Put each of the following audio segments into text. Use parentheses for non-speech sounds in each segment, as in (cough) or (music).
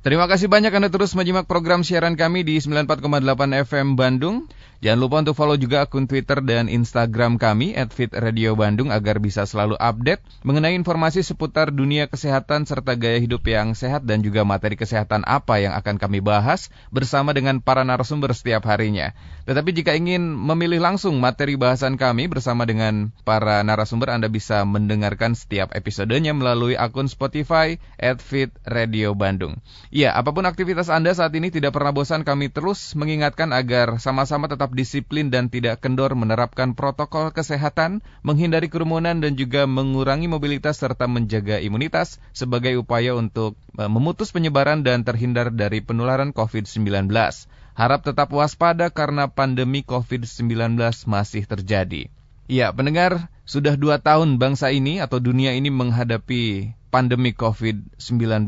Terima kasih banyak Anda terus menyimak program siaran kami di 94,8 FM Bandung. Jangan lupa untuk follow juga akun Twitter dan Instagram kami @fitradiobandung agar bisa selalu update mengenai informasi seputar dunia kesehatan serta gaya hidup yang sehat dan juga materi kesehatan apa yang akan kami bahas bersama dengan para narasumber setiap harinya. Tetapi jika ingin memilih langsung materi bahasan kami bersama dengan para narasumber Anda bisa mendengarkan setiap episodenya melalui akun Spotify @fitradiobandung. Ya, apa pun aktivitas Anda saat ini tidak pernah bosan kami terus mengingatkan agar sama-sama tetap disiplin dan tidak kendor menerapkan protokol kesehatan, menghindari kerumunan dan juga mengurangi mobilitas serta menjaga imunitas sebagai upaya untuk e, memutus penyebaran dan terhindar dari penularan COVID-19. Harap tetap waspada karena pandemi COVID-19 masih terjadi. Ya, pendengar, sudah dua tahun bangsa ini atau dunia ini menghadapi pandemi COVID-19.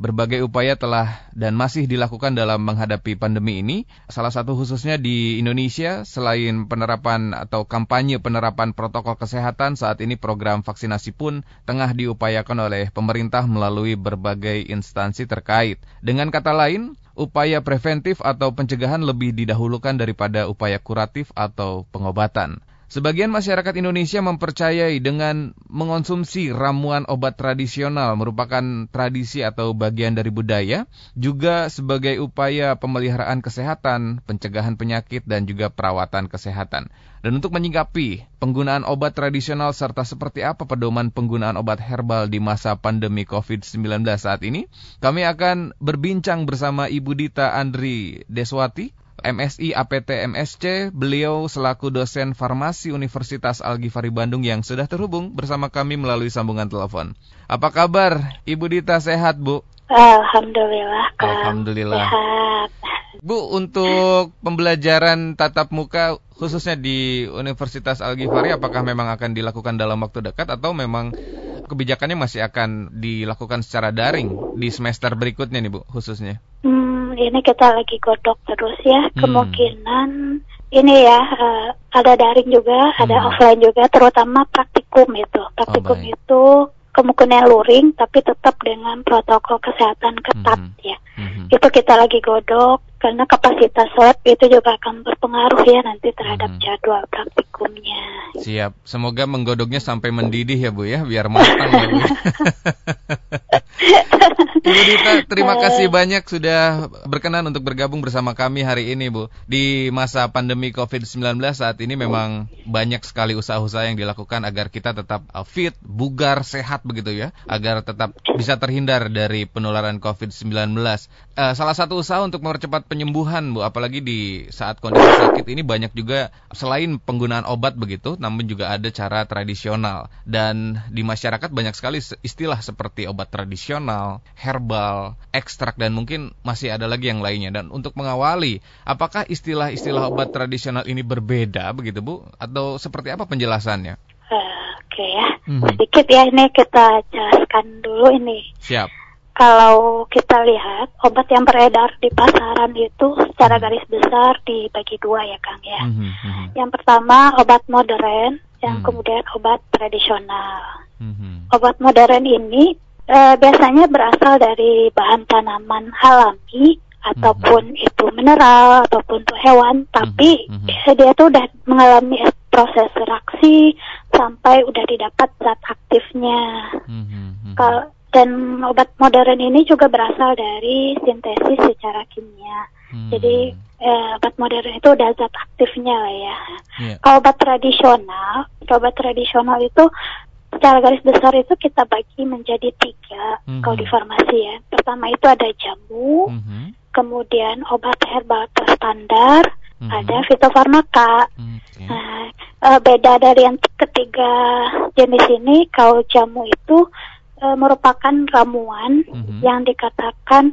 Berbagai upaya telah dan masih dilakukan dalam menghadapi pandemi ini. Salah satu khususnya di Indonesia, selain penerapan atau kampanye penerapan protokol kesehatan, saat ini program vaksinasi pun tengah diupayakan oleh pemerintah melalui berbagai instansi terkait. Dengan kata lain, upaya preventif atau pencegahan lebih didahulukan daripada upaya kuratif atau pengobatan. Sebagian masyarakat Indonesia mempercayai dengan mengonsumsi ramuan obat tradisional merupakan tradisi atau bagian dari budaya, juga sebagai upaya pemeliharaan kesehatan, pencegahan penyakit, dan juga perawatan kesehatan. Dan untuk menyingkapi penggunaan obat tradisional serta seperti apa pedoman penggunaan obat herbal di masa pandemi COVID-19 saat ini, kami akan berbincang bersama Ibu Dita Andri Deswati, MSI APT MSC, beliau selaku dosen farmasi Universitas Al-Ghifari Bandung yang sudah terhubung bersama kami melalui sambungan telepon. Apa kabar? Ibu Dita sehat, Bu? Alhamdulillah, Kak. Alhamdulillah. Sehat. Bu, untuk pembelajaran tatap muka khususnya di Universitas Al-Ghifari apakah memang akan dilakukan dalam waktu dekat atau memang kebijakannya masih akan dilakukan secara daring di semester berikutnya nih, Bu, khususnya? Hmm, ini kita lagi godok terus ya. Hmm. Kemungkinan ini ya eh, ada daring juga, ada Hmm. offline juga, terutama praktikum itu. Praktikum baik. itu kemungkinan luring, tapi tetap dengan protokol kesehatan ketat Mhm. ya. Mhm. Itu kita lagi godok karena kapasitas lab itu juga akan berpengaruh ya nanti terhadap Mhm. jadwal praktikumnya. Siap. Semoga menggodoknya sampai mendidih ya Bu ya, biar matang ya Bu. (laughs) Ibu Dita, terima kasih banyak sudah berkenan untuk bergabung bersama kami hari ini Bu. Di masa pandemi COVID-19 saat ini memang banyak sekali usaha-usaha yang dilakukan agar kita tetap uh, fit, bugar, sehat begitu ya. Agar tetap bisa terhindar dari penularan COVID-19. Eh, salah satu usaha untuk mempercepat penyembuhan Bu, apalagi di saat kondisi sakit ini banyak juga selain penggunaan obat begitu, namun juga ada cara tradisional. Dan di masyarakat banyak sekali se- istilah seperti obat tradisional, herbal, ekstrak dan mungkin masih ada lagi yang lainnya. Dan untuk mengawali, apakah istilah-istilah obat tradisional ini berbeda begitu Bu? Atau seperti apa penjelasannya? Oke ya, Mhm. sedikit ya ini kita jelaskan dulu ini. Siap. Kalau kita lihat obat yang beredar di pasaran itu secara garis besar dibagi dua ya Kang ya. Mhm, mhm, Yang pertama obat modern, yang Hmm. kemudian obat tradisional. mhm. Obat modern ini eh, biasanya berasal dari bahan tanaman alami ataupun itu mineral ataupun itu hewan, tapi Mhm, mhm. eh, dia tuh udah mengalami proses reaksi sampai udah didapat zat aktifnya. Mhm, mhm. Kal- dan obat modern ini juga berasal dari sintesis secara kimia. Hmm. Jadi eh, obat modern itu udah zat aktifnya lah ya. Iya. Kalau obat tradisional, obat tradisional itu secara garis besar itu kita bagi menjadi tiga Mhm. kalau di farmasi ya. Pertama itu ada jamu, Mhm, kemudian obat herbal terstandar, mhm. ada fitofarmaka. Oke. Nah, eh, beda dari yang ketiga jenis ini, kalau jamu itu eh, merupakan ramuan Mhm. yang dikatakan,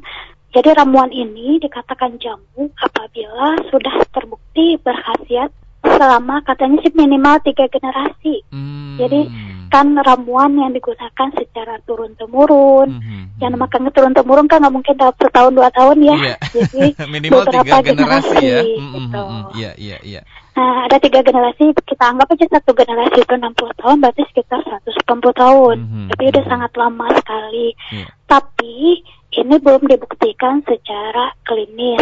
jadi ramuan ini dikatakan jamu apabila sudah terbukti berkhasiat selama katanya sih minimal tiga generasi. Hmm. Jadi kan ramuan yang digunakan secara turun temurun. Mhm, Yang makan turun temurun kan nggak mungkin dalam setahun dua tahun ya. Iya. (laughs) Jadi (laughs) minimal beberapa tiga generasi ya. generasi, Mm, mm, gitu. mm, mm. Iya, iya. Nah, ada tiga generasi, kita anggap aja satu generasi itu 60 tahun, berarti sekitar 180 tahun. Mhm, Tapi udah sangat lama sekali. Iya. Tapi ini belum dibuktikan secara klinis.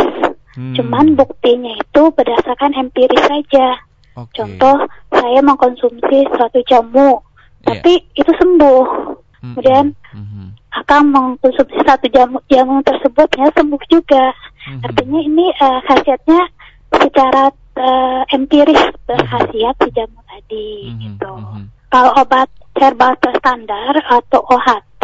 Hmm. Cuman buktinya itu berdasarkan empiris saja. Oke. Contoh, saya mengkonsumsi suatu jamu, Iya. tapi itu sembuh. Kemudian Mhm. Akan mengkonsumsi satu jamu jamu tersebut ya sembuh juga. Mhm. Artinya ini eh, khasiatnya secara eh, empiris berkhasiat si jamu tadi Mhm. gitu. Mhm. Kalau obat herbal terstandar atau OHT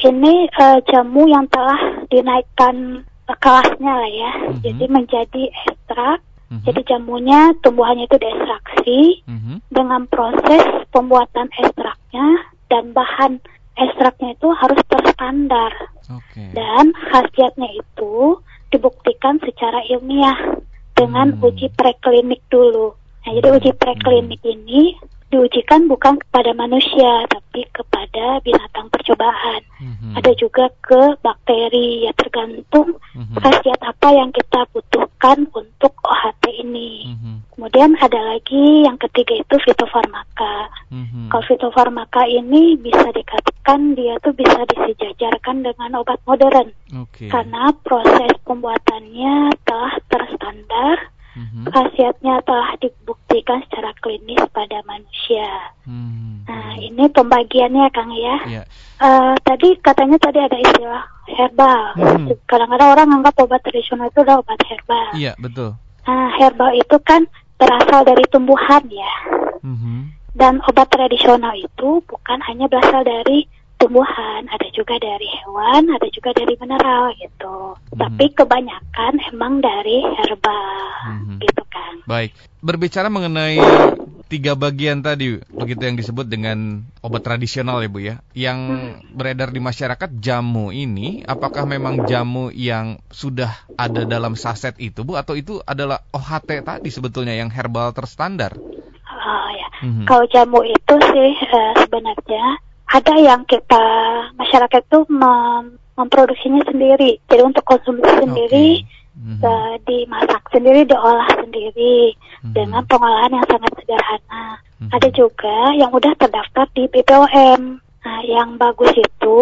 ini eh, jamu yang telah dinaikkan kelasnya lah ya. Mhm. Jadi menjadi ekstrak. Mhm. Jadi jamunya tumbuhannya itu diekstraksi Mhm. dengan proses pembuatan ekstraknya dan bahan ekstraknya itu harus terstandar Oke. dan khasiatnya itu dibuktikan secara ilmiah dengan Hmm. uji preklinik dulu. Nah, jadi uji preklinik ini diujikan bukan kepada manusia tapi kepada binatang percobaan. Mhm. Ada juga ke bakteri ya tergantung Mhm. khasiat apa yang kita butuhkan untuk OHT ini. Mhm. Kemudian ada lagi yang ketiga itu fitofarmaka. Mhm. Kalau fitofarmaka ini bisa dikatakan dia tuh bisa disejajarkan dengan obat modern Oke. karena proses pembuatannya telah terstandar, Mhm. khasiatnya telah dibuktikan secara klinis pada manusia. Mhm. Nah, ini pembagiannya Kang ya. Iya. Eh, tadi katanya tadi ada istilah herbal. Mhm. Kadang-kadang orang anggap obat tradisional itu adalah obat herbal. Iya, betul. Nah, herbal itu kan berasal dari tumbuhan ya. Mhm. Dan obat tradisional itu bukan hanya berasal dari tumbuhan, ada juga dari hewan, ada juga dari mineral gitu. Mhm. Tapi kebanyakan emang dari herbal Mhm. gitu kan. Baik, berbicara mengenai tiga bagian tadi, begitu yang disebut dengan obat tradisional ya Bu ya, yang beredar di masyarakat jamu ini, apakah memang jamu yang sudah ada dalam saset itu Bu, atau itu adalah OHT tadi sebetulnya yang herbal terstandar? Oh ya. Mhm. Kalau jamu itu sih eh, sebenarnya ada yang kita masyarakat tuh mem- memproduksinya sendiri. Jadi untuk konsumsi sendiri Oke. Mhm. eh, dimasak sendiri, diolah sendiri Mhm. dengan pengolahan yang sangat sederhana. Mhm. Ada juga yang udah terdaftar di BPOM. Nah, yang bagus itu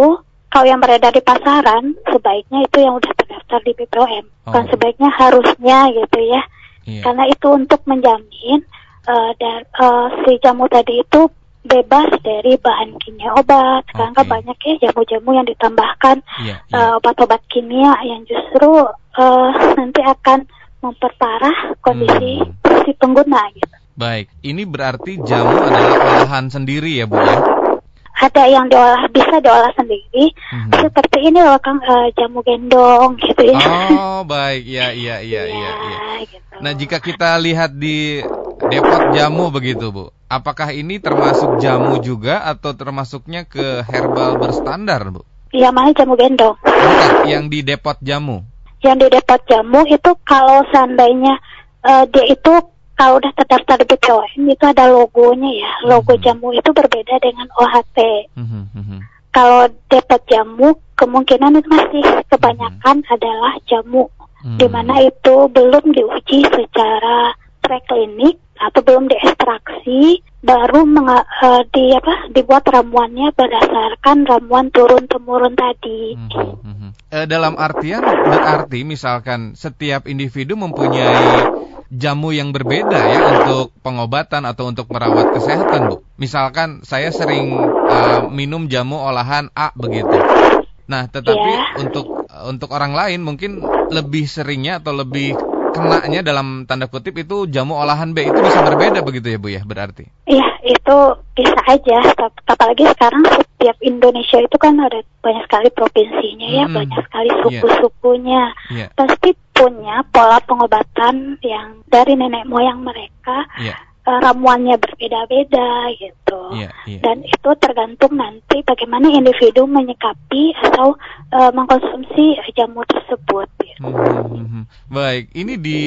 kalau yang beredar di pasaran sebaiknya itu yang udah terdaftar di BPOM. Bukan Oh. sebaiknya harusnya gitu ya. Iya. Karena itu untuk menjamin eh, dan eh, si jamu tadi itu bebas dari bahan kimia obat. Sekarang kan Oke. banyak ya jamu-jamu yang ditambahkan eh, iya. obat-obat kimia yang justru eh, nanti akan memperparah kondisi Hmm. si pengguna gitu. Baik, ini berarti jamu adalah olahan sendiri ya Bu ya? Ada yang diolah bisa diolah sendiri Mhm. seperti ini loh Kang eh, jamu gendong gitu ya. Oh, baik. Ya, iya, iya, iya, (laughs) iya. gitu. Nah, jika kita lihat di depot jamu begitu, Bu. Apakah ini termasuk jamu juga atau termasuknya ke herbal berstandar, Bu? Yang mana jamu gendong? Bukan, yang di depot jamu. Yang di depot jamu itu kalau seandainya eh, dia itu kalau udah terdaftar di BPOM itu ada logonya ya. Logo Mhm. jamu itu berbeda dengan OHT. Mhm, mhm. Kalau depot jamu kemungkinan itu masih kebanyakan adalah jamu Hmm. di mana itu belum diuji secara preklinik atau belum diekstraksi baru menga- eh, di apa dibuat ramuannya berdasarkan ramuan turun temurun tadi. Mhm, mhm. Eh, dalam artian berarti misalkan setiap individu mempunyai jamu yang berbeda ya untuk pengobatan atau untuk merawat kesehatan, Bu. Misalkan saya sering eh, minum jamu olahan A begitu. Nah, tetapi Iya. untuk untuk orang lain mungkin lebih seringnya atau lebih kenanya dalam tanda kutip itu jamu olahan B itu bisa berbeda begitu ya, Bu ya, berarti. Iya, itu bisa aja. Apalagi sekarang setiap Indonesia itu kan ada banyak sekali provinsinya ya, Mm-mm. banyak sekali Iya. suku-sukunya. Iya, Pasti punya pola pengobatan yang dari nenek moyang mereka iya, eh, ramuannya berbeda-beda gitu. iya, iya. Dan itu tergantung nanti bagaimana individu menyikapi atau eh, mengkonsumsi jamu tersebut. gitu. Hmm, hmm, hmm. Baik, ini di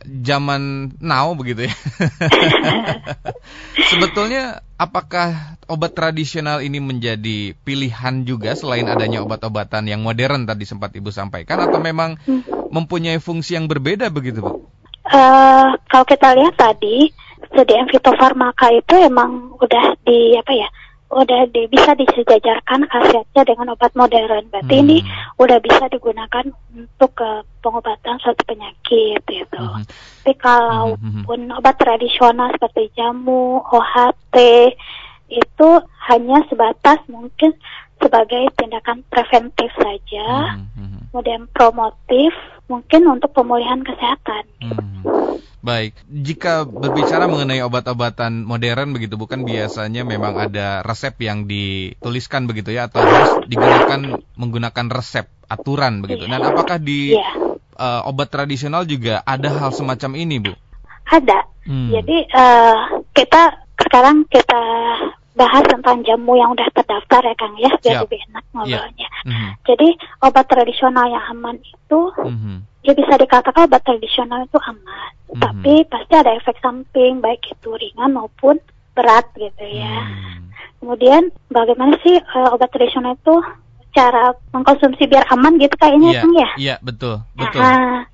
zaman now begitu ya. (laughs) Sebetulnya apakah obat tradisional ini menjadi pilihan juga selain adanya obat-obatan yang modern tadi sempat Ibu sampaikan atau memang Hmm. mempunyai fungsi yang berbeda begitu, Bu? Eh, kalau kita lihat tadi CDM fitofarmaka itu emang udah di apa ya udah di, bisa disejajarkan khasiatnya dengan obat modern. Berarti Hmm. ini udah bisa digunakan untuk ke pengobatan suatu penyakit gitu. Mhm. Tapi kalaupun Mhm. obat tradisional seperti jamu, OHT itu hanya sebatas mungkin sebagai tindakan preventif saja, Mhm, mhm. kemudian promotif mungkin untuk pemulihan kesehatan. Hmm. Baik, jika berbicara mengenai obat-obatan modern begitu, bukan biasanya memang ada resep yang dituliskan begitu ya, atau harus digunakan menggunakan resep aturan begitu. Dan apakah di Iya, eh, obat tradisional juga ada hal semacam ini, Bu? ada. Hmm. Jadi eh, kita sekarang kita bahas tentang jamu yang udah terdaftar ya Kang ya, biar Siap. lebih enak ngobrolnya. Mhm, Jadi obat tradisional yang aman itu mhm, ya bisa dikatakan obat tradisional itu aman, Mhm. tapi pasti ada efek samping baik itu ringan maupun berat gitu ya. hmm. Kemudian bagaimana sih eh, obat tradisional itu cara mengkonsumsi biar aman gitu kayaknya Iya, Kang ya? iya betul, betul. Nah,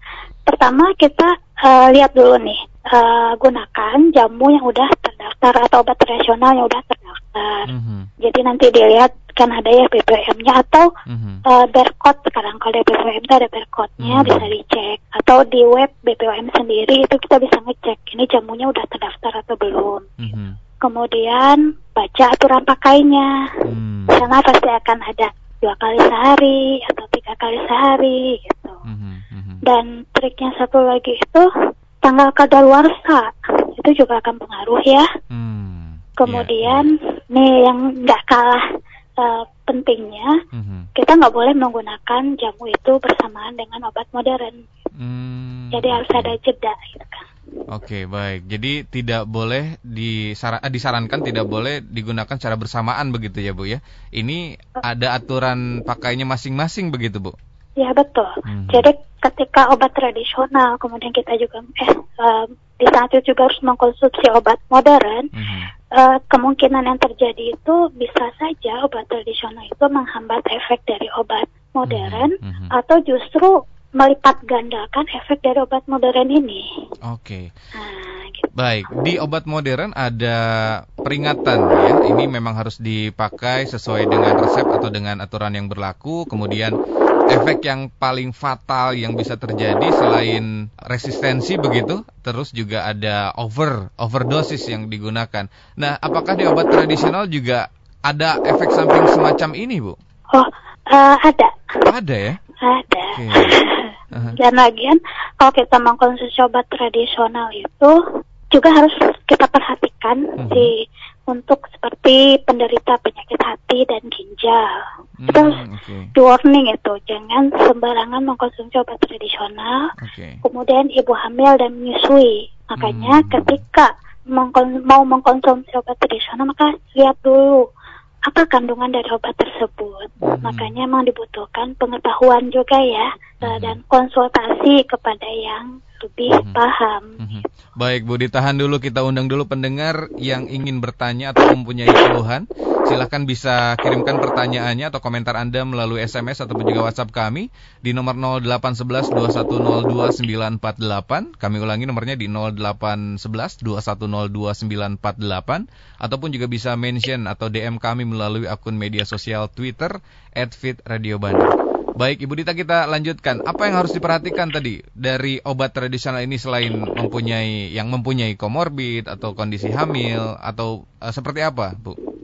pertama kita eh, lihat dulu nih, eh, gunakan jamu yang udah terdaftar atau obat tradisional yang udah terdaftar. Mhm, Jadi nanti dilihat kan ada ya BPOM-nya atau mhm, eh, barcode sekarang kalau di BPOM itu ada barcode-nya Hmm. bisa dicek atau di web BPOM sendiri itu kita bisa ngecek ini jamunya udah terdaftar atau belum. mhm, Kemudian baca aturan pakainya. hmm, Di sana pasti akan ada dua kali sehari atau tiga kali sehari gitu. mhm, mhm. Dan triknya satu lagi itu tanggal kadaluarsa itu juga akan pengaruh ya. Hmm, Kemudian nih yang nggak kalah eh, pentingnya iya, mhm, kita nggak boleh menggunakan jamu itu bersamaan dengan obat modern. hmm, Jadi harus ada jeda gitu kan. Oke, baik. Jadi tidak boleh disara- eh, disarankan tidak boleh digunakan secara bersamaan begitu ya, Bu ya. Ini ada aturan pakainya masing-masing begitu, Bu. Ya betul. Mhm. Jadi ketika obat tradisional kemudian kita juga eh eh, di saat itu juga harus mengkonsumsi obat modern, Mhm, eh, kemungkinan yang terjadi itu bisa saja obat tradisional itu menghambat efek dari obat modern Mhm, mhm. atau justru melipat gandakan efek dari obat modern ini. Oke. Nah, gitu. Baik, di obat modern ada peringatan ya. Ini memang harus dipakai sesuai dengan resep atau dengan aturan yang berlaku. Kemudian efek yang paling fatal yang bisa terjadi selain resistensi begitu, terus juga ada over overdosis yang digunakan. Nah, apakah di obat tradisional juga ada efek samping semacam ini, Bu? Oh, eh, ada, Ada ya? ada. Oke. (laughs) Aha. Dan lagian kalau kita mengkonsumsi obat tradisional itu juga harus kita perhatikan Mhm. di untuk seperti penderita penyakit hati dan ginjal. Kita harus Hmm, Oke. di warning itu jangan sembarangan mengkonsumsi obat tradisional. Oke. Kemudian ibu hamil dan menyusui. Makanya Hmm. ketika mengkon- mau mengkonsumsi obat tradisional maka lihat dulu apa kandungan dari obat tersebut. Mhm. Makanya memang dibutuhkan pengetahuan juga ya eh, Mhm. dan konsultasi kepada yang lebih Mhm. paham. Mhm. Baik Bu, ditahan dulu kita undang dulu pendengar yang ingin bertanya atau mempunyai keluhan. Silahkan bisa kirimkan pertanyaannya atau komentar Anda melalui SMS ataupun juga WhatsApp kami di nomor 0811 2102 948. Kami ulangi nomornya di 0811 2102 948 ataupun juga bisa mention atau DM kami melalui akun media sosial Twitter @fitradiobandung. Baik, Ibu Dita kita lanjutkan. Apa yang harus diperhatikan tadi dari obat tradisional ini selain mempunyai yang mempunyai komorbid atau kondisi hamil atau eh, seperti apa, Bu?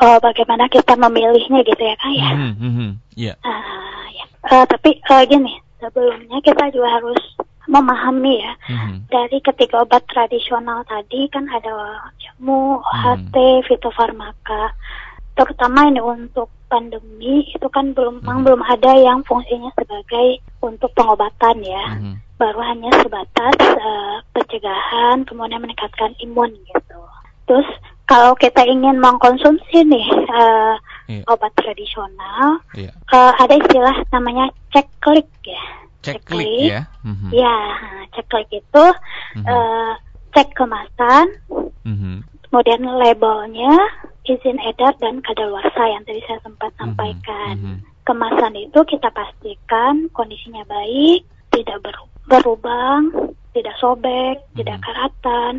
Oh, bagaimana kita memilihnya gitu ya kak ya? Mhm, mhm, Iya. Ah, ya. Eh, tapi eh, gini, sebelumnya kita juga harus memahami ya. Mhm, Dari ketiga obat tradisional tadi kan ada jamu, Hmm. OHT, fitofarmaka. Terutama ini untuk pandemi itu kan belum memang Hmm. belum ada yang fungsinya sebagai untuk pengobatan ya. mhm, Baru hanya sebatas eh, pencegahan kemudian meningkatkan imun gitu. Terus kalau kita ingin mengkonsumsi nih eh, Iya. obat tradisional, Iya. eh, ada istilah namanya cek klik ya. Cek Cek klik klik. ya. Mhm, Ya, cek klik itu mhm, eh, cek kemasan, mhm, kemudian labelnya, izin edar dan kadaluarsa yang tadi saya sempat mhm, sampaikan. mhm, Kemasan itu kita pastikan kondisinya baik, tidak ber- berlubang, tidak sobek, tidak Mhm. karatan.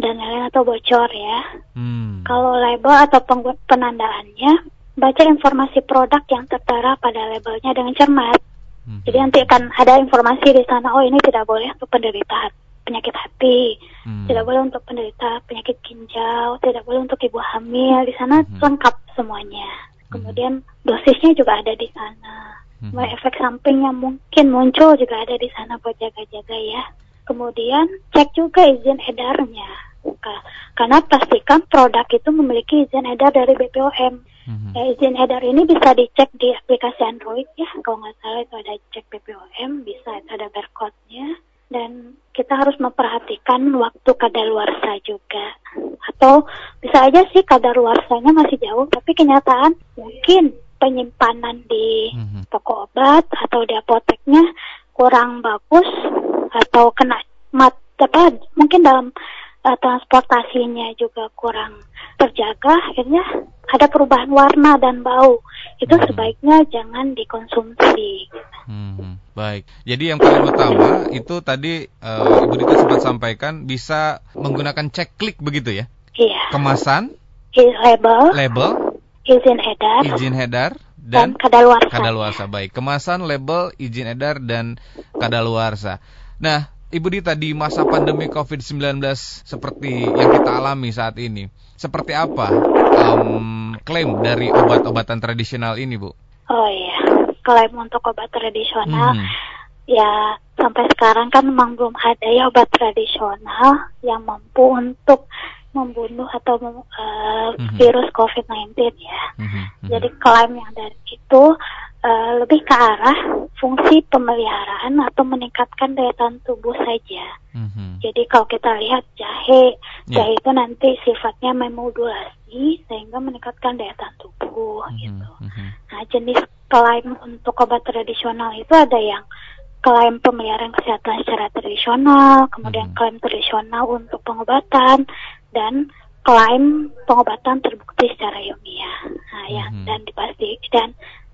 Dan lain-lain atau bocor ya. Hmm. Kalau label atau penandaannya, baca informasi produk yang tertera pada labelnya dengan cermat. Mhm. Jadi nanti akan ada informasi di sana, oh ini tidak boleh untuk penderita penyakit hati, Hmm. tidak boleh untuk penderita penyakit ginjal, tidak boleh untuk ibu hamil. Di sana Mhm. lengkap semuanya. Kemudian dosisnya juga ada di sana. Mulai efek samping yang mungkin muncul juga ada di sana buat jaga-jaga ya. Kemudian cek juga izin edarnya. Ka- Karena pastikan produk itu memiliki izin edar dari BPOM. Mhm. Ya, izin edar ini bisa dicek di aplikasi Android ya. Kalau nggak salah itu ada cek BPOM, bisa ada barcode-nya. Dan kita harus memperhatikan waktu kadaluarsa juga. Atau bisa aja sih kadaluarsanya masih jauh, tapi kenyataan mungkin penyimpanan di Mhm. toko obat atau di apoteknya kurang bagus atau kena mat apa mungkin dalam eh, transportasinya juga kurang terjaga akhirnya ada perubahan warna dan bau itu Hmm. sebaiknya jangan dikonsumsi Hmm, baik. Jadi yang paling utama itu tadi eh, Ibu Dita sempat sampaikan bisa menggunakan cek klik begitu ya. iya Kemasan, label label, izin edar izin edar dan dan kadaluarsa kadaluarsa. Baik, kemasan, label, izin edar dan kadaluarsa. Nah, Ibu Dita di masa pandemi COVID-19 seperti yang kita alami saat ini, seperti apa em, klaim dari obat-obatan tradisional ini, Bu? oh iya klaim untuk obat tradisional Mhm. ya sampai sekarang kan memang belum ada ya obat tradisional yang mampu untuk membunuh atau eh, Mhm. virus COVID-19 ya. Mhm, mhm. Jadi klaim yang dari itu eh, lebih ke arah fungsi pemeliharaan atau meningkatkan daya tahan tubuh saja. Mhm. Jadi kalau kita lihat jahe, Ya. jahe itu nanti sifatnya memodulasi sehingga meningkatkan daya tahan tubuh Mhm, gitu. mhm. Nah, jenis klaim untuk obat tradisional itu ada yang klaim pemeliharaan kesehatan secara tradisional, kemudian Mhm. klaim tradisional untuk pengobatan, dan klaim pengobatan terbukti secara ilmiah. Nah, yang Mhm. dan dipasti dan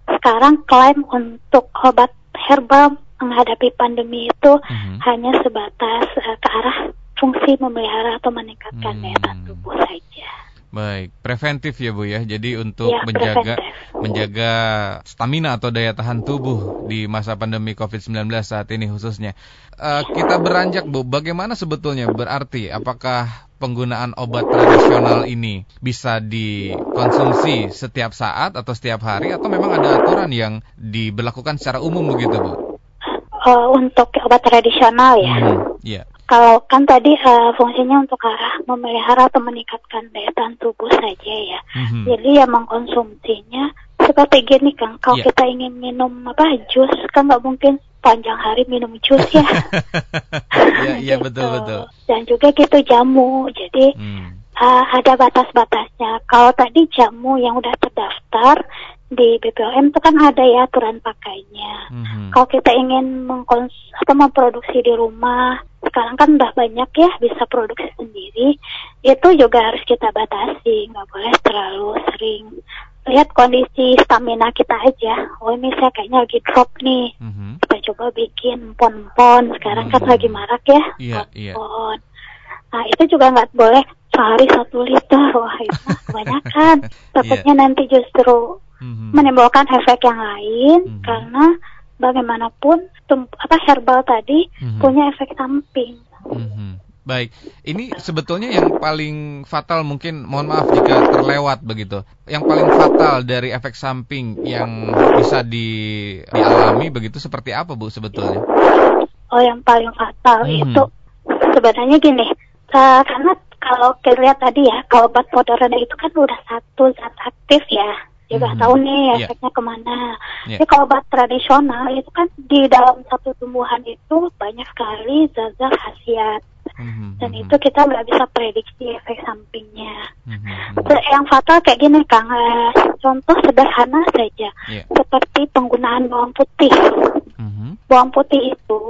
sekarang klaim untuk obat herbal menghadapi pandemi itu Mhm. hanya sebatas eh, ke arah fungsi memelihara atau meningkatkan daya tahan Hmm. tubuh saja. Baik, preventif ya Bu ya. Jadi untuk Ya, menjaga preventif. menjaga stamina atau daya tahan tubuh di masa pandemi COVID-19 saat ini khususnya. Eh, kita beranjak Bu, bagaimana sebetulnya berarti apakah penggunaan obat tradisional ini bisa dikonsumsi setiap saat atau setiap hari atau memang ada aturan yang diberlakukan secara umum begitu Bu? Eh, untuk obat tradisional ya. Mhm, Iya. Kalau kan tadi eh, fungsinya untuk arah memelihara atau meningkatkan daya tahan tubuh saja ya. Mhm. Jadi ya mengkonsumsinya seperti gini kan. Kalau Iya. kita ingin minum apa jus kan nggak mungkin panjang hari minum jus ya. (laughs) Iya, iya Gitu. betul betul. Dan juga gitu jamu. Jadi Hmm. eh, ada batas-batasnya. Kalau tadi jamu yang udah terdaftar di BPOM itu kan ada ya aturan pakainya. Mhm. Kalau kita ingin mengkons atau memproduksi di rumah, sekarang kan udah banyak ya bisa produksi sendiri. Itu juga harus kita batasi, nggak boleh terlalu sering. Lihat kondisi stamina kita aja. Oh ini saya kayaknya lagi drop nih. Mhm. Kita coba bikin pon-pon. Sekarang kan Hmm. lagi marak ya Iya, iya. pon-pon. Nah itu juga nggak boleh sehari satu liter. (laughs) Wah itu kebanyakan. (laughs) Takutnya nanti justru Mhm. menimbulkan efek yang lain Mhm. karena bagaimanapun tum- apa herbal tadi Mhm. punya efek samping. Mhm. Baik, ini sebetulnya yang paling fatal mungkin, mohon maaf jika terlewat begitu. Yang paling fatal dari efek samping yang bisa di, dialami begitu seperti apa Bu sebetulnya? Oh yang paling fatal Mhm. itu sebenarnya gini, eh, karena kalau kita lihat tadi ya, kalau obat moderna itu kan udah satu zat aktif ya, juga Mhm. tahu nih Iya. efeknya ke mana. Iya. Jadi kalau obat tradisional itu kan di dalam satu tumbuhan itu banyak sekali zat-zat khasiat Mhm, dan mhm, itu kita nggak bisa prediksi efek sampingnya. mhm, mhm. Se- Yang fatal kayak gini Kang, Eh, contoh sederhana saja, Iya. seperti penggunaan bawang putih. Mhm, Bawang putih itu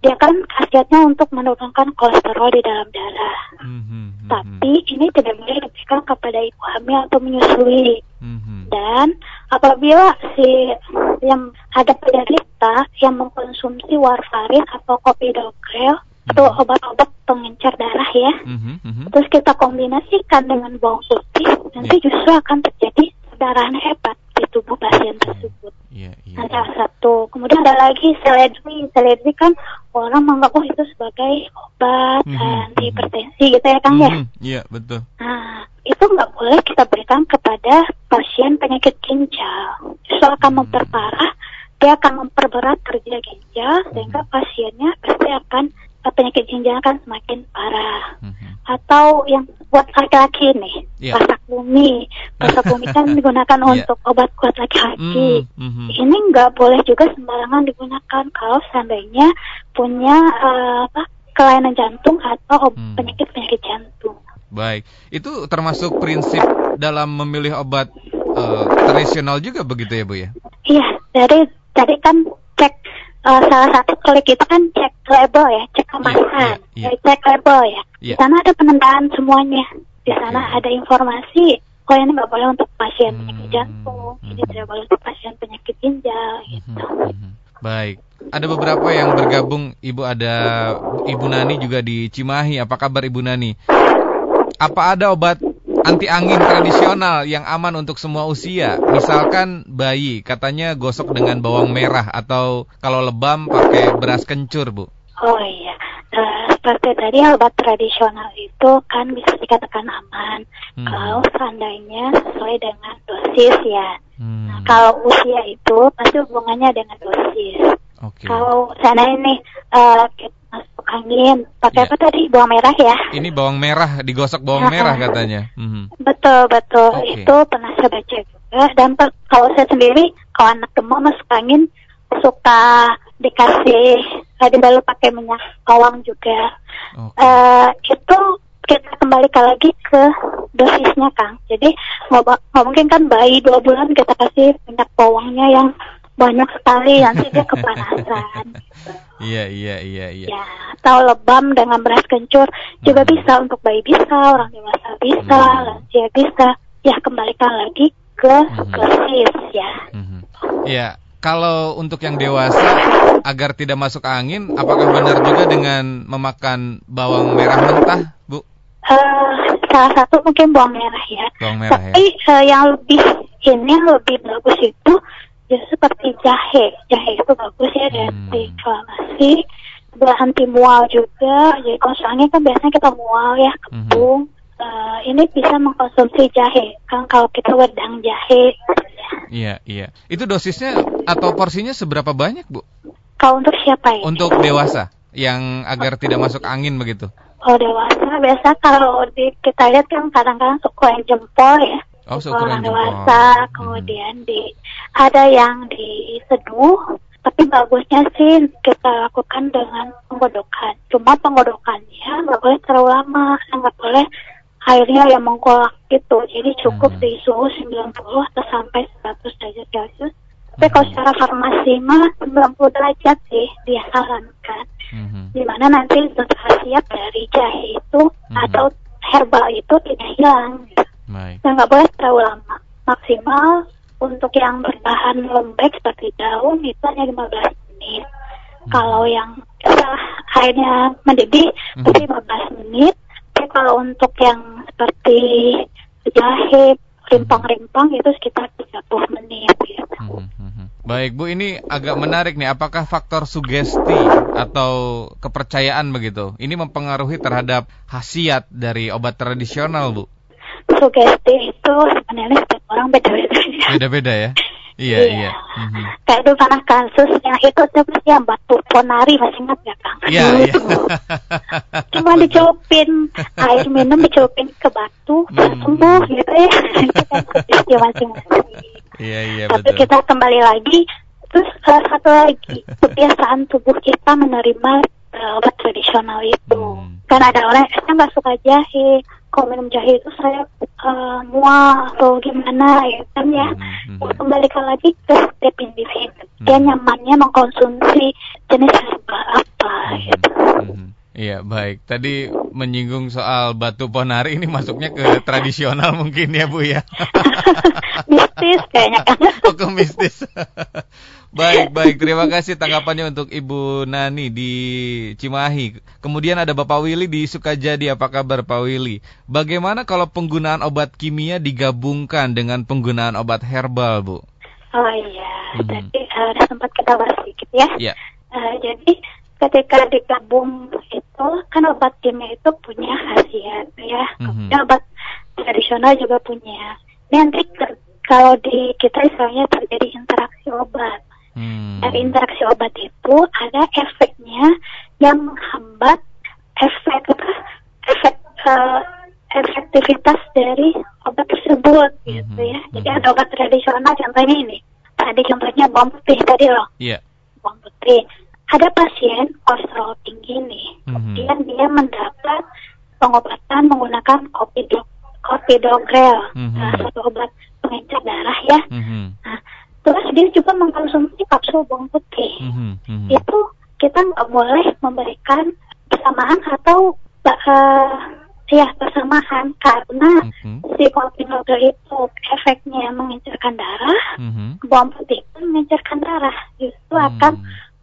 dia kan khasiatnya untuk menurunkan kolesterol di dalam darah. mhm, mhm, Tapi ini tidak boleh diberikan kepada ibu hamil atau menyusui. mhm, Dan apabila si yang ada penderita yang mengkonsumsi warfarin atau kopidogrel atau Mhm. obat-obat pengencer darah ya. Mhm, mhm. Terus kita kombinasikan dengan bawang putih, nanti Iya. justru akan terjadi perdarahan hebat di tubuh pasien tersebut. Iya, iya. Nah, salah satu. Kemudian ada lagi seledri. Seledri kan orang menganggap oh itu sebagai obat Mhm, anti hipertensi gitu ya Kang ya. Mhm, Iya, betul. Nah, itu nggak boleh kita berikan kepada pasien penyakit ginjal. Justru akan Hmm. memperparah, dia akan memperberat kerja ginjal sehingga pasiennya pasti akan penyakit ginjal akan semakin parah. Mhm. Atau yang buat laki-laki nih, Iya. pasak bumi. Pasak bumi kan (laughs) digunakan Iya. untuk obat kuat laki-laki. Mm, mhm. Ini nggak boleh juga sembarangan digunakan kalau seandainya punya eh, apa kelainan jantung atau Hmm. penyakit-penyakit jantung. Baik, itu termasuk prinsip dalam memilih obat eh, tradisional juga begitu ya, Bu ya? Iya, dari tadi kan cek eh, salah satu klik itu kan cek label ya, cek kemasan, iya, iya. Jadi cek label ya. Di Iya. sana ada penandaan semuanya. Di sana Oke. ada informasi. Oh ini nggak boleh untuk pasien penyakit Hmm, jantung, ini hmm. tidak boleh untuk pasien penyakit ginjal Mhm, gitu. mhm. Baik. Ada beberapa yang bergabung, Ibu ada Ibu Nani juga di Cimahi. Apa kabar Ibu Nani? Apa ada obat anti angin tradisional yang aman untuk semua usia? Misalkan bayi, katanya gosok dengan bawang merah atau kalau lebam pakai beras kencur, Bu. Oh iya, Eh, seperti tadi obat tradisional itu kan bisa dikatakan aman Hmm. kalau seandainya sesuai dengan dosis ya. Hmm, Nah, kalau usia itu pasti hubungannya dengan dosis. Oke. Kalau sana ini eh, kita masuk angin, pakai Iya. apa tadi bawang merah ya? Ini bawang merah, digosok bawang Ah, merah ah. katanya. Mhm. Betul betul Oke. itu pernah saya baca juga. Dan per- kalau saya sendiri kalau anak demam masuk angin suka dikasih eh, dibalut pakai minyak bawang juga. Oke. eh itu kita kembalikan lagi ke dosisnya Kang. Jadi nggak mungkin kan bayi dua bulan kita kasih minyak bawangnya yang banyak sekali nanti dia kepanasan. (laughs) Iya, iya, iya, iya. Ya, atau lebam dengan beras kencur juga Hmm. bisa untuk bayi bisa, orang dewasa bisa, Hmm. lansia bisa. Ya kembalikan lagi ke Hmm. dosis ya. Iya, kalau untuk yang dewasa agar tidak masuk angin, apakah benar juga dengan memakan bawang merah mentah, Bu? Eh, salah satu mungkin bawang merah ya. Bawang merah ya. Tapi eh, yang lebih ini yang lebih bagus itu ya seperti jahe. Jahe itu bagus ya dari Hmm. inflamasi, juga anti mual juga. Jadi kalau soalnya kan biasanya kita mual ya kembung. Eh, ini bisa mengkonsumsi jahe. Kan kalau kita wedang jahe. gitu ya. Iya, iya. Itu dosisnya atau porsinya seberapa banyak, Bu? Kalau untuk siapa ya? Untuk dewasa yang agar tidak masuk angin begitu. Kalau dewasa biasa kalau di, kita lihat kan kadang-kadang ukuran jempol ya. Oh, orang dewasa, Mhm. kemudian di ada yang diseduh, tapi bagusnya sih kita lakukan dengan penggodokan. Cuma penggodokannya nggak boleh terlalu lama, nggak boleh airnya yang mengkolak gitu. Jadi cukup Mhm. di suhu 90 atau sampai 100 derajat Celcius. Tapi kalau Mhm. secara farmasi mah 90 derajat sih dia sarankan Mhm. di mana nanti zat khasiat dari jahe itu Mhm. atau herbal itu tidak hilang. Baik. Dan nggak boleh terlalu lama. Maksimal untuk yang berbahan lembek seperti daun itu hanya 15 menit. Mhm. Kalau yang setelah airnya mendidih Mhm. itu 15 menit. Tapi kalau untuk yang seperti jahe, rimpang-rimpang itu sekitar 30 menit. Gitu. Mhm, mhm. Baik Bu, ini agak menarik nih. Apakah faktor sugesti atau kepercayaan begitu? Ini mempengaruhi terhadap khasiat dari obat tradisional Bu? Sugesti itu sebenarnya setiap orang beda-beda. Beda-beda ya? Iya, iya. Mhm. Kayak itu pernah kasus yang itu siapa sih yang batu ponari masih ingat gak Kang? Iya, Dulu iya. Cuma dicelupin air minum dicelupin ke batu Hmm. sembuh gitu ya. Itu kan sugesti masing-masing. Iya, iya Tapi betul. kita kembali lagi terus salah satu lagi kebiasaan tubuh kita menerima eh, obat tradisional itu. Hmm. Kan ada orang yang nggak suka jahe. Kalau minum jahe itu saya eh, mual atau gimana ya kan ya. Mhm, Ya, mhm. kembalikan lagi ke setiap individu. Dia Hmm. nyamannya mengkonsumsi jenis herbal apa gitu. Mhm. Iya, baik. Tadi menyinggung soal batu ponari ini masuknya ke tradisional mungkin ya Bu ya? (laughs) mistis kayaknya (laughs) oh, ke mistis. (laughs) baik, baik. Terima kasih tanggapannya untuk Ibu Nani di Cimahi. Kemudian ada Bapak Willy di Sukajadi. Apa kabar Pak Willy? Bagaimana kalau penggunaan obat kimia digabungkan dengan penggunaan obat herbal, Bu? Oh iya, mm -hmm. tadi uh, sempat kita bahas sedikit ya. Yeah. Uh, jadi ketika digabung itu kan obat kimia itu punya khasiat ya, mm -hmm. obat tradisional juga punya. Nanti kalau di kita misalnya terjadi interaksi obat. Hmm. Dari interaksi obat itu ada efeknya yang menghambat efek? Efek uh, efektivitas dari obat tersebut mm -hmm. gitu ya. Jadi mm -hmm. ada obat tradisional contohnya ini. Tadi contohnya bawang putih tadi loh. Yeah. Bawang putih. Ada pasien kolesterol tinggi nih. Mm -hmm. Kemudian dia mendapat pengobatan menggunakan kopi do Copidogrel, mm -hmm. nah, satu obat pengencer darah ya. Mm -hmm. Nah, terus dia juga mengkonsumsi kapsul bawang putih. Mm -hmm. Itu kita nggak boleh memberikan bersamaan atau uh, ya bersamaan karena mm-hmm. si clopidogrel itu efeknya mengencerkan darah, mm-hmm. bawang putih pun mengencerkan darah, justru mm. akan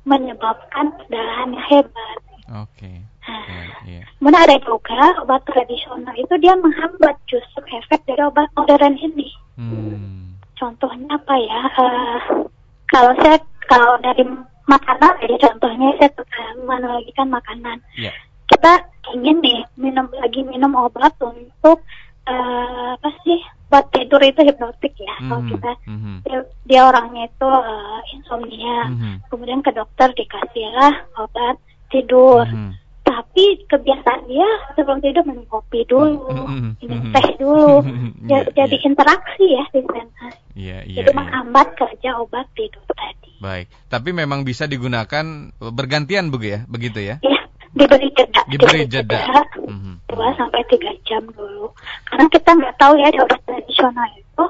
menyebabkan perdarahan yang hebat. Oke. Okay. Nah, yeah, yeah. Kemudian ada juga obat tradisional itu dia menghambat justru efek dari obat modern ini. Hmm. Contohnya apa ya? Uh, kalau saya kalau dari makanan, jadi contohnya saya menanalogikan makanan. Yeah kita ingin nih minum lagi minum obat untuk uh, apa sih buat tidur itu hipnotik ya mm -hmm. kalau kita mm -hmm. dia, dia orangnya itu uh, insomnia mm -hmm. kemudian ke dokter dikasihlah obat tidur mm -hmm. tapi kebiasaan dia sebelum tidur minum kopi dulu mm -hmm. minum teh dulu (laughs) yeah, jadi yeah. interaksi ya di sana yeah, yeah, jadi yeah. menghambat kerja obat tidur tadi baik tapi memang bisa digunakan bergantian begitu ya begitu ya yeah diberi jeda diberi jeda mm-hmm. dua sampai tiga jam dulu karena kita nggak tahu ya di obat tradisional itu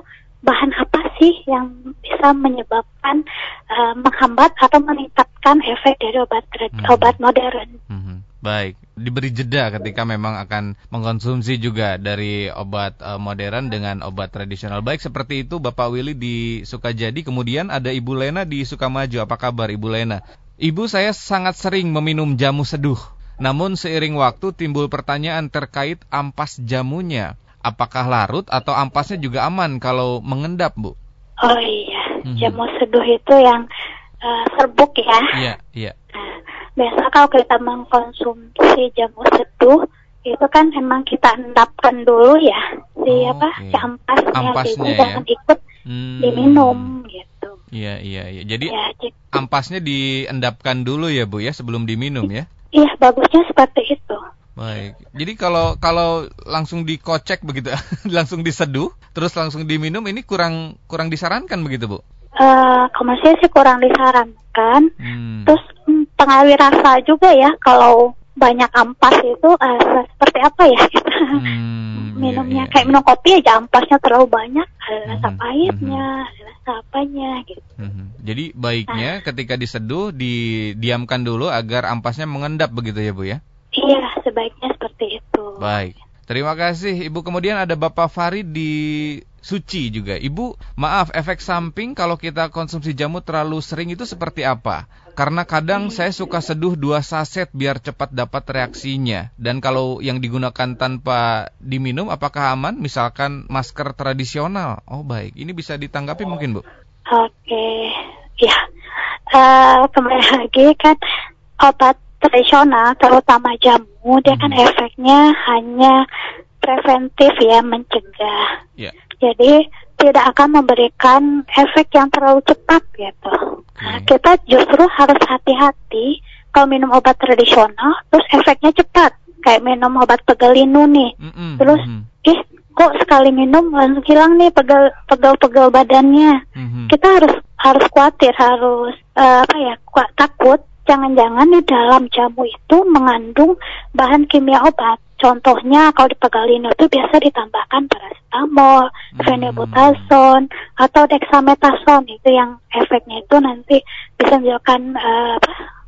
bahan apa sih yang bisa menyebabkan uh, menghambat atau meningkatkan efek dari obat mm-hmm. obat modern. Mm-hmm. Baik, diberi jeda ketika memang akan mengkonsumsi juga dari obat uh, modern dengan obat tradisional. Baik seperti itu Bapak Willy di Sukajadi, kemudian ada Ibu Lena di Sukamaju. Apa kabar Ibu Lena? Ibu saya sangat sering meminum jamu seduh. Namun seiring waktu timbul pertanyaan terkait ampas jamunya. Apakah larut atau ampasnya juga aman kalau mengendap, Bu? Oh iya, hmm. jamu seduh itu yang uh, serbuk ya. Iya, iya. Nah, biasa kalau kita mengkonsumsi jamu seduh itu kan emang kita endapkan dulu ya si oh, apa okay. si ampasnya, ampasnya gitu, ya? jangan ikut hmm. diminum gitu. Iya iya iya. Jadi ya, ampasnya diendapkan dulu ya Bu ya sebelum diminum ya? Iya, bagusnya seperti itu. Baik. Jadi kalau kalau langsung dikocek begitu, (laughs) langsung diseduh, terus langsung diminum, ini kurang kurang disarankan begitu, Bu? Uh, kalau saya sih kurang disarankan. Hmm. Terus mm, pengawir rasa juga ya, kalau banyak ampas itu uh, seperti apa ya kita hmm, iya, minumnya iya, iya, kayak minum kopi aja ampasnya terlalu banyak ada rasa hmm, pahitnya hmm. ada rasa apanya gitu hmm. jadi baiknya nah. ketika diseduh didiamkan dulu agar ampasnya mengendap begitu ya bu ya iya sebaiknya seperti itu baik Terima kasih Ibu. Kemudian ada Bapak Farid di Suci juga. Ibu, maaf efek samping kalau kita konsumsi jamu terlalu sering itu seperti apa? Karena kadang saya suka seduh dua saset biar cepat dapat reaksinya. Dan kalau yang digunakan tanpa diminum apakah aman? Misalkan masker tradisional. Oh baik, ini bisa ditanggapi mungkin Bu? Oke, ya. Uh, kembali lagi kan obat tradisional terutama jamu dia kan hmm. efeknya hanya preventif ya mencegah. Yeah. Jadi tidak akan memberikan efek yang terlalu cepat gitu. Okay. Nah, kita justru harus hati-hati kalau minum obat tradisional terus efeknya cepat kayak minum obat pegelinu nih. Mm -mm, terus mm -hmm. ih kok sekali minum langsung hilang nih pegel pegel pegel badannya. Mm -hmm. Kita harus harus khawatir harus uh, apa ya kuat takut jangan-jangan di dalam jamu itu mengandung bahan kimia obat. Contohnya kalau di pegalino itu biasa ditambahkan paracetamol, hmm. phenylbutazone, atau dexamethasone itu yang efeknya itu nanti bisa menyebabkan uh,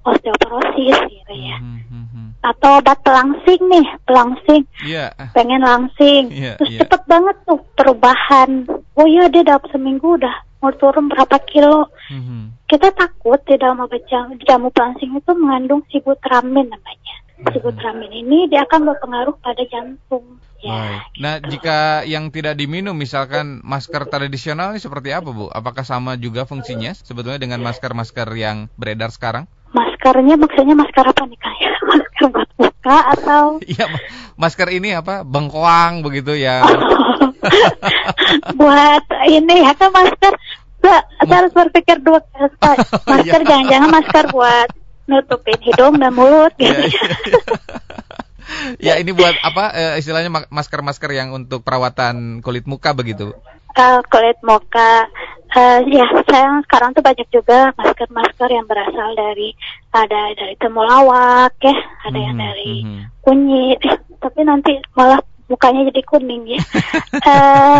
osteoporosis gitu ya. Hmm, hmm, hmm. Atau obat pelangsing nih, pelangsing. Iya. Pengen langsing. Iya, Terus iya. cepet banget tuh perubahan. Oh iya dia dalam seminggu udah mau turun berapa kilo. Hmm, hmm. Kita takut di dalam obat jamu, jamu pelangsing itu mengandung sibutramin namanya. Hmm. Sibutramin ini dia akan berpengaruh pada jantung. Ya, Baik. Nah, jika yang tidak diminum, misalkan masker tradisional ini seperti apa, Bu? Apakah sama juga fungsinya sebetulnya dengan masker-masker yang beredar sekarang? maskernya maksudnya masker apa nih kayak (laughs) masker buat muka atau (laughs) Iya, ma- masker ini apa? Bengkoang begitu ya. (laughs) buat ini ya kan masker saya harus berpikir dua kali masker Iya. jangan-jangan masker buat nutupin hidung dan mulut. Gitu (laughs) ya, ini buat apa? eh, istilahnya ma- masker-masker yang untuk perawatan kulit muka begitu. Eh, kulit muka. Eh, ya saya sekarang tuh banyak juga masker-masker yang berasal dari ada dari temulawak ya. Ada yang Mhm, dari mhm. kunyit. Eh, tapi nanti malah mukanya jadi kuning ya. Eh,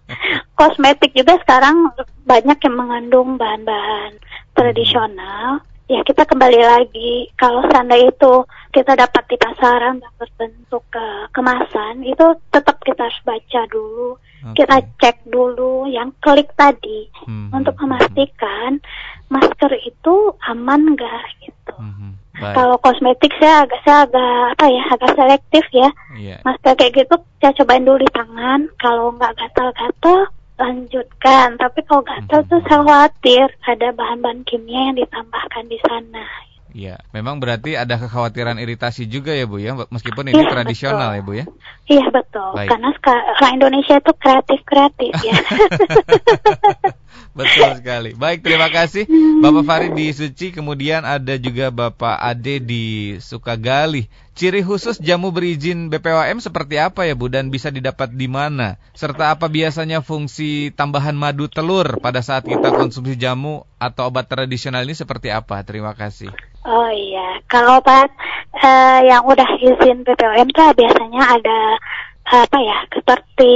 (laughs) kosmetik juga sekarang banyak yang mengandung bahan-bahan tradisional ya kita kembali lagi kalau seandainya itu kita dapat di pasaran dan berbentuk eh, kemasan itu tetap kita harus baca dulu Oke. kita cek dulu yang klik tadi Mhm, untuk mhm, memastikan masker itu aman enggak gitu. mhm. Baik. Kalau kosmetik saya agak saya agak apa ya agak selektif ya. Iya. Masker kayak gitu saya cobain dulu di tangan. Kalau nggak gatal-gatal lanjutkan. Tapi kalau gatal tuh saya khawatir ada bahan-bahan kimia yang ditambahkan di sana. Iya, memang berarti ada kekhawatiran iritasi juga ya Bu ya, meskipun ini Iya, tradisional betul. ya Bu ya. Iya betul. Baik. Karena seka- orang Indonesia itu kreatif-kreatif ya. (laughs) Betul sekali. Baik, terima kasih Bapak Farid di Suci, kemudian ada juga Bapak Ade di Sukagali. Ciri khusus jamu berizin BPOM seperti apa ya Bu dan bisa didapat di mana? Serta apa biasanya fungsi tambahan madu telur pada saat kita konsumsi jamu atau obat tradisional ini seperti apa? Terima kasih. Oh iya, kalau obat eh, yang udah izin BPOM tuh biasanya ada apa ya, seperti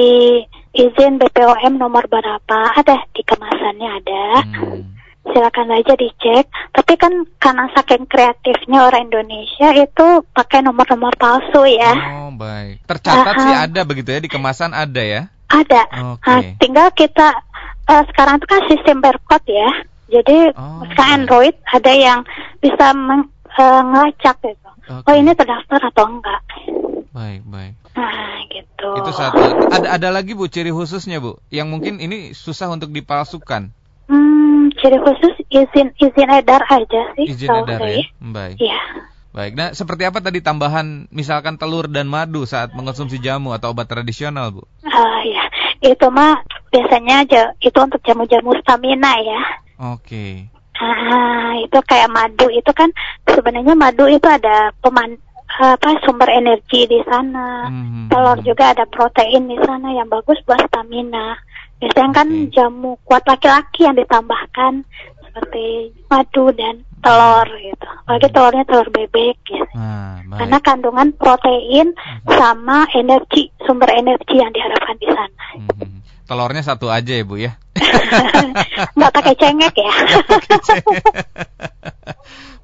izin BPOM nomor berapa ada di kemasannya ada. Hmm. Silakan aja dicek. Tapi kan karena saking kreatifnya orang Indonesia itu pakai nomor-nomor palsu ya. Oh, baik. Tercatat Aha. sih ada begitu ya di kemasan ada ya. Ada. Oke. Nah, tinggal kita eh, sekarang itu kan sistem barcode ya. Jadi Oh. sekarang Android ada yang bisa meng- eh, ngelacak gitu. Oke. Oh ini terdaftar atau enggak? Baik, baik. Nah, gitu. Itu satu. Ada ada lagi Bu ciri khususnya Bu, yang mungkin ini susah untuk dipalsukan. Hmm, ciri khusus izin izin edar aja sih. Izin edar saya. ya. Baik. Iya. Baik. Nah, seperti apa tadi tambahan misalkan telur dan madu saat mengonsumsi jamu atau obat tradisional, Bu? Ah, ya. Itu mah biasanya aja itu untuk jamu-jamu stamina ya. Oke. Ah, itu kayak madu itu kan sebenarnya madu itu ada peman apa sumber energi di sana. Mhm. Telur juga ada protein di sana yang bagus buat stamina. Biasanya kan Oke. jamu kuat laki-laki yang ditambahkan seperti madu dan telur gitu. Apalagi telurnya telur bebek gitu. Nah, baik. Karena kandungan protein sama energi sumber energi yang diharapkan di sana. Mhm. Telurnya satu aja ya, Bu ya. (laughs) Nggak pakai cengek ya.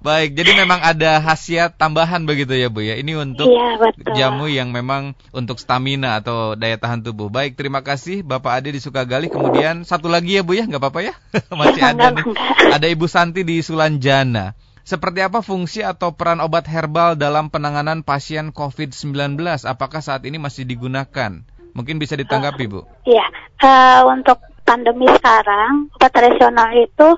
Baik, jadi memang ada khasiat tambahan begitu ya, Bu ya. Ini untuk Iya betul. jamu yang memang untuk stamina atau daya tahan tubuh. Baik, terima kasih Bapak Ade di Sukagali. Kemudian satu lagi ya Bu ya, nggak apa-apa ya? (laughs) Masih ada nih. Ada Ibu Santi di Sulanjana. Seperti apa fungsi atau peran obat herbal dalam penanganan pasien COVID-19? Apakah saat ini masih digunakan? Mungkin bisa ditanggapi Bu. Iya, eh, untuk pandemi sekarang obat tradisional itu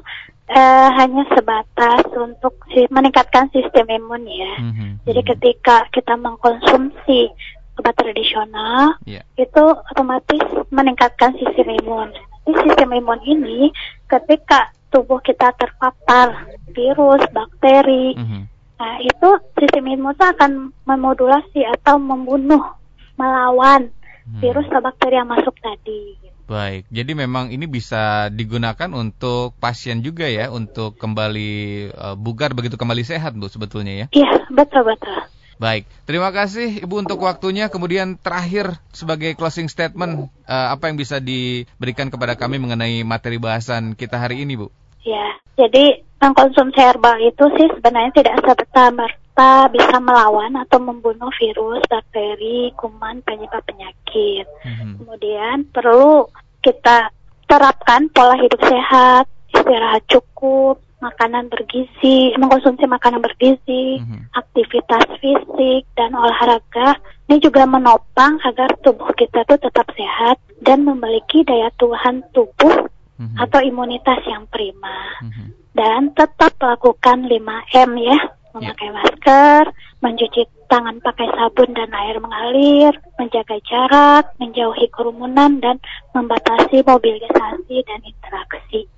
eh, hanya sebatas untuk si- meningkatkan sistem imun ya. Mhm, Jadi mhm. ketika kita mengkonsumsi obat tradisional Iya. itu otomatis meningkatkan sistem imun. Di sistem imun ini ketika tubuh kita terpapar virus, bakteri, Mhm. nah itu sistem imun itu akan memodulasi atau membunuh, melawan Hmm. Virus atau bakteri yang masuk tadi. Baik, jadi memang ini bisa digunakan untuk pasien juga ya, untuk kembali eh, bugar begitu kembali sehat Bu sebetulnya ya. Iya, betul betul. Baik, terima kasih Ibu untuk waktunya. Kemudian terakhir sebagai closing statement, eh, apa yang bisa diberikan kepada kami mengenai materi bahasan kita hari ini Bu? Ya, jadi mengkonsumsi herbal itu sih sebenarnya tidak serta merta bisa melawan atau membunuh virus, bakteri, kuman, penyebab penyakit. Hmm. Kemudian perlu kita terapkan pola hidup sehat, istirahat cukup, makanan bergizi, mengkonsumsi makanan bergizi, hmm aktivitas fisik dan olahraga. Ini juga menopang agar tubuh kita tuh tetap sehat dan memiliki daya tahan tubuh hmm atau imunitas yang prima. Mm-hmm. Dan tetap lakukan 5M ya, memakai yeah. masker, mencuci tangan pakai sabun dan air mengalir, menjaga jarak, menjauhi kerumunan dan membatasi mobilisasi dan interaksi.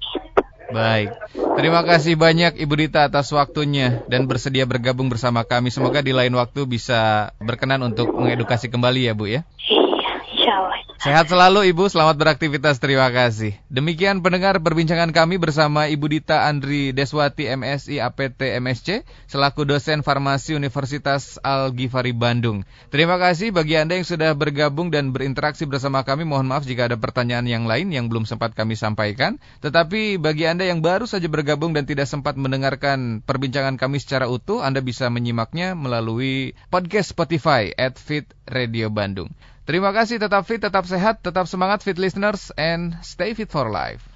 Baik, terima kasih banyak Ibu Dita atas waktunya dan bersedia bergabung bersama kami. Semoga di lain waktu bisa berkenan untuk mengedukasi kembali ya Bu ya. Iya. Sehat selalu Ibu, selamat beraktivitas, terima kasih. Demikian pendengar perbincangan kami bersama Ibu Dita Andri Deswati MSI APT MSC selaku dosen farmasi Universitas Al-Ghifari Bandung. Terima kasih bagi Anda yang sudah bergabung dan berinteraksi bersama kami. Mohon maaf jika ada pertanyaan yang lain yang belum sempat kami sampaikan. Tetapi bagi Anda yang baru saja bergabung dan tidak sempat mendengarkan perbincangan kami secara utuh, Anda bisa menyimaknya melalui podcast Spotify at Fit Radio Bandung. Terima kasih, tetap fit, tetap sehat, tetap semangat fit listeners, and stay fit for life.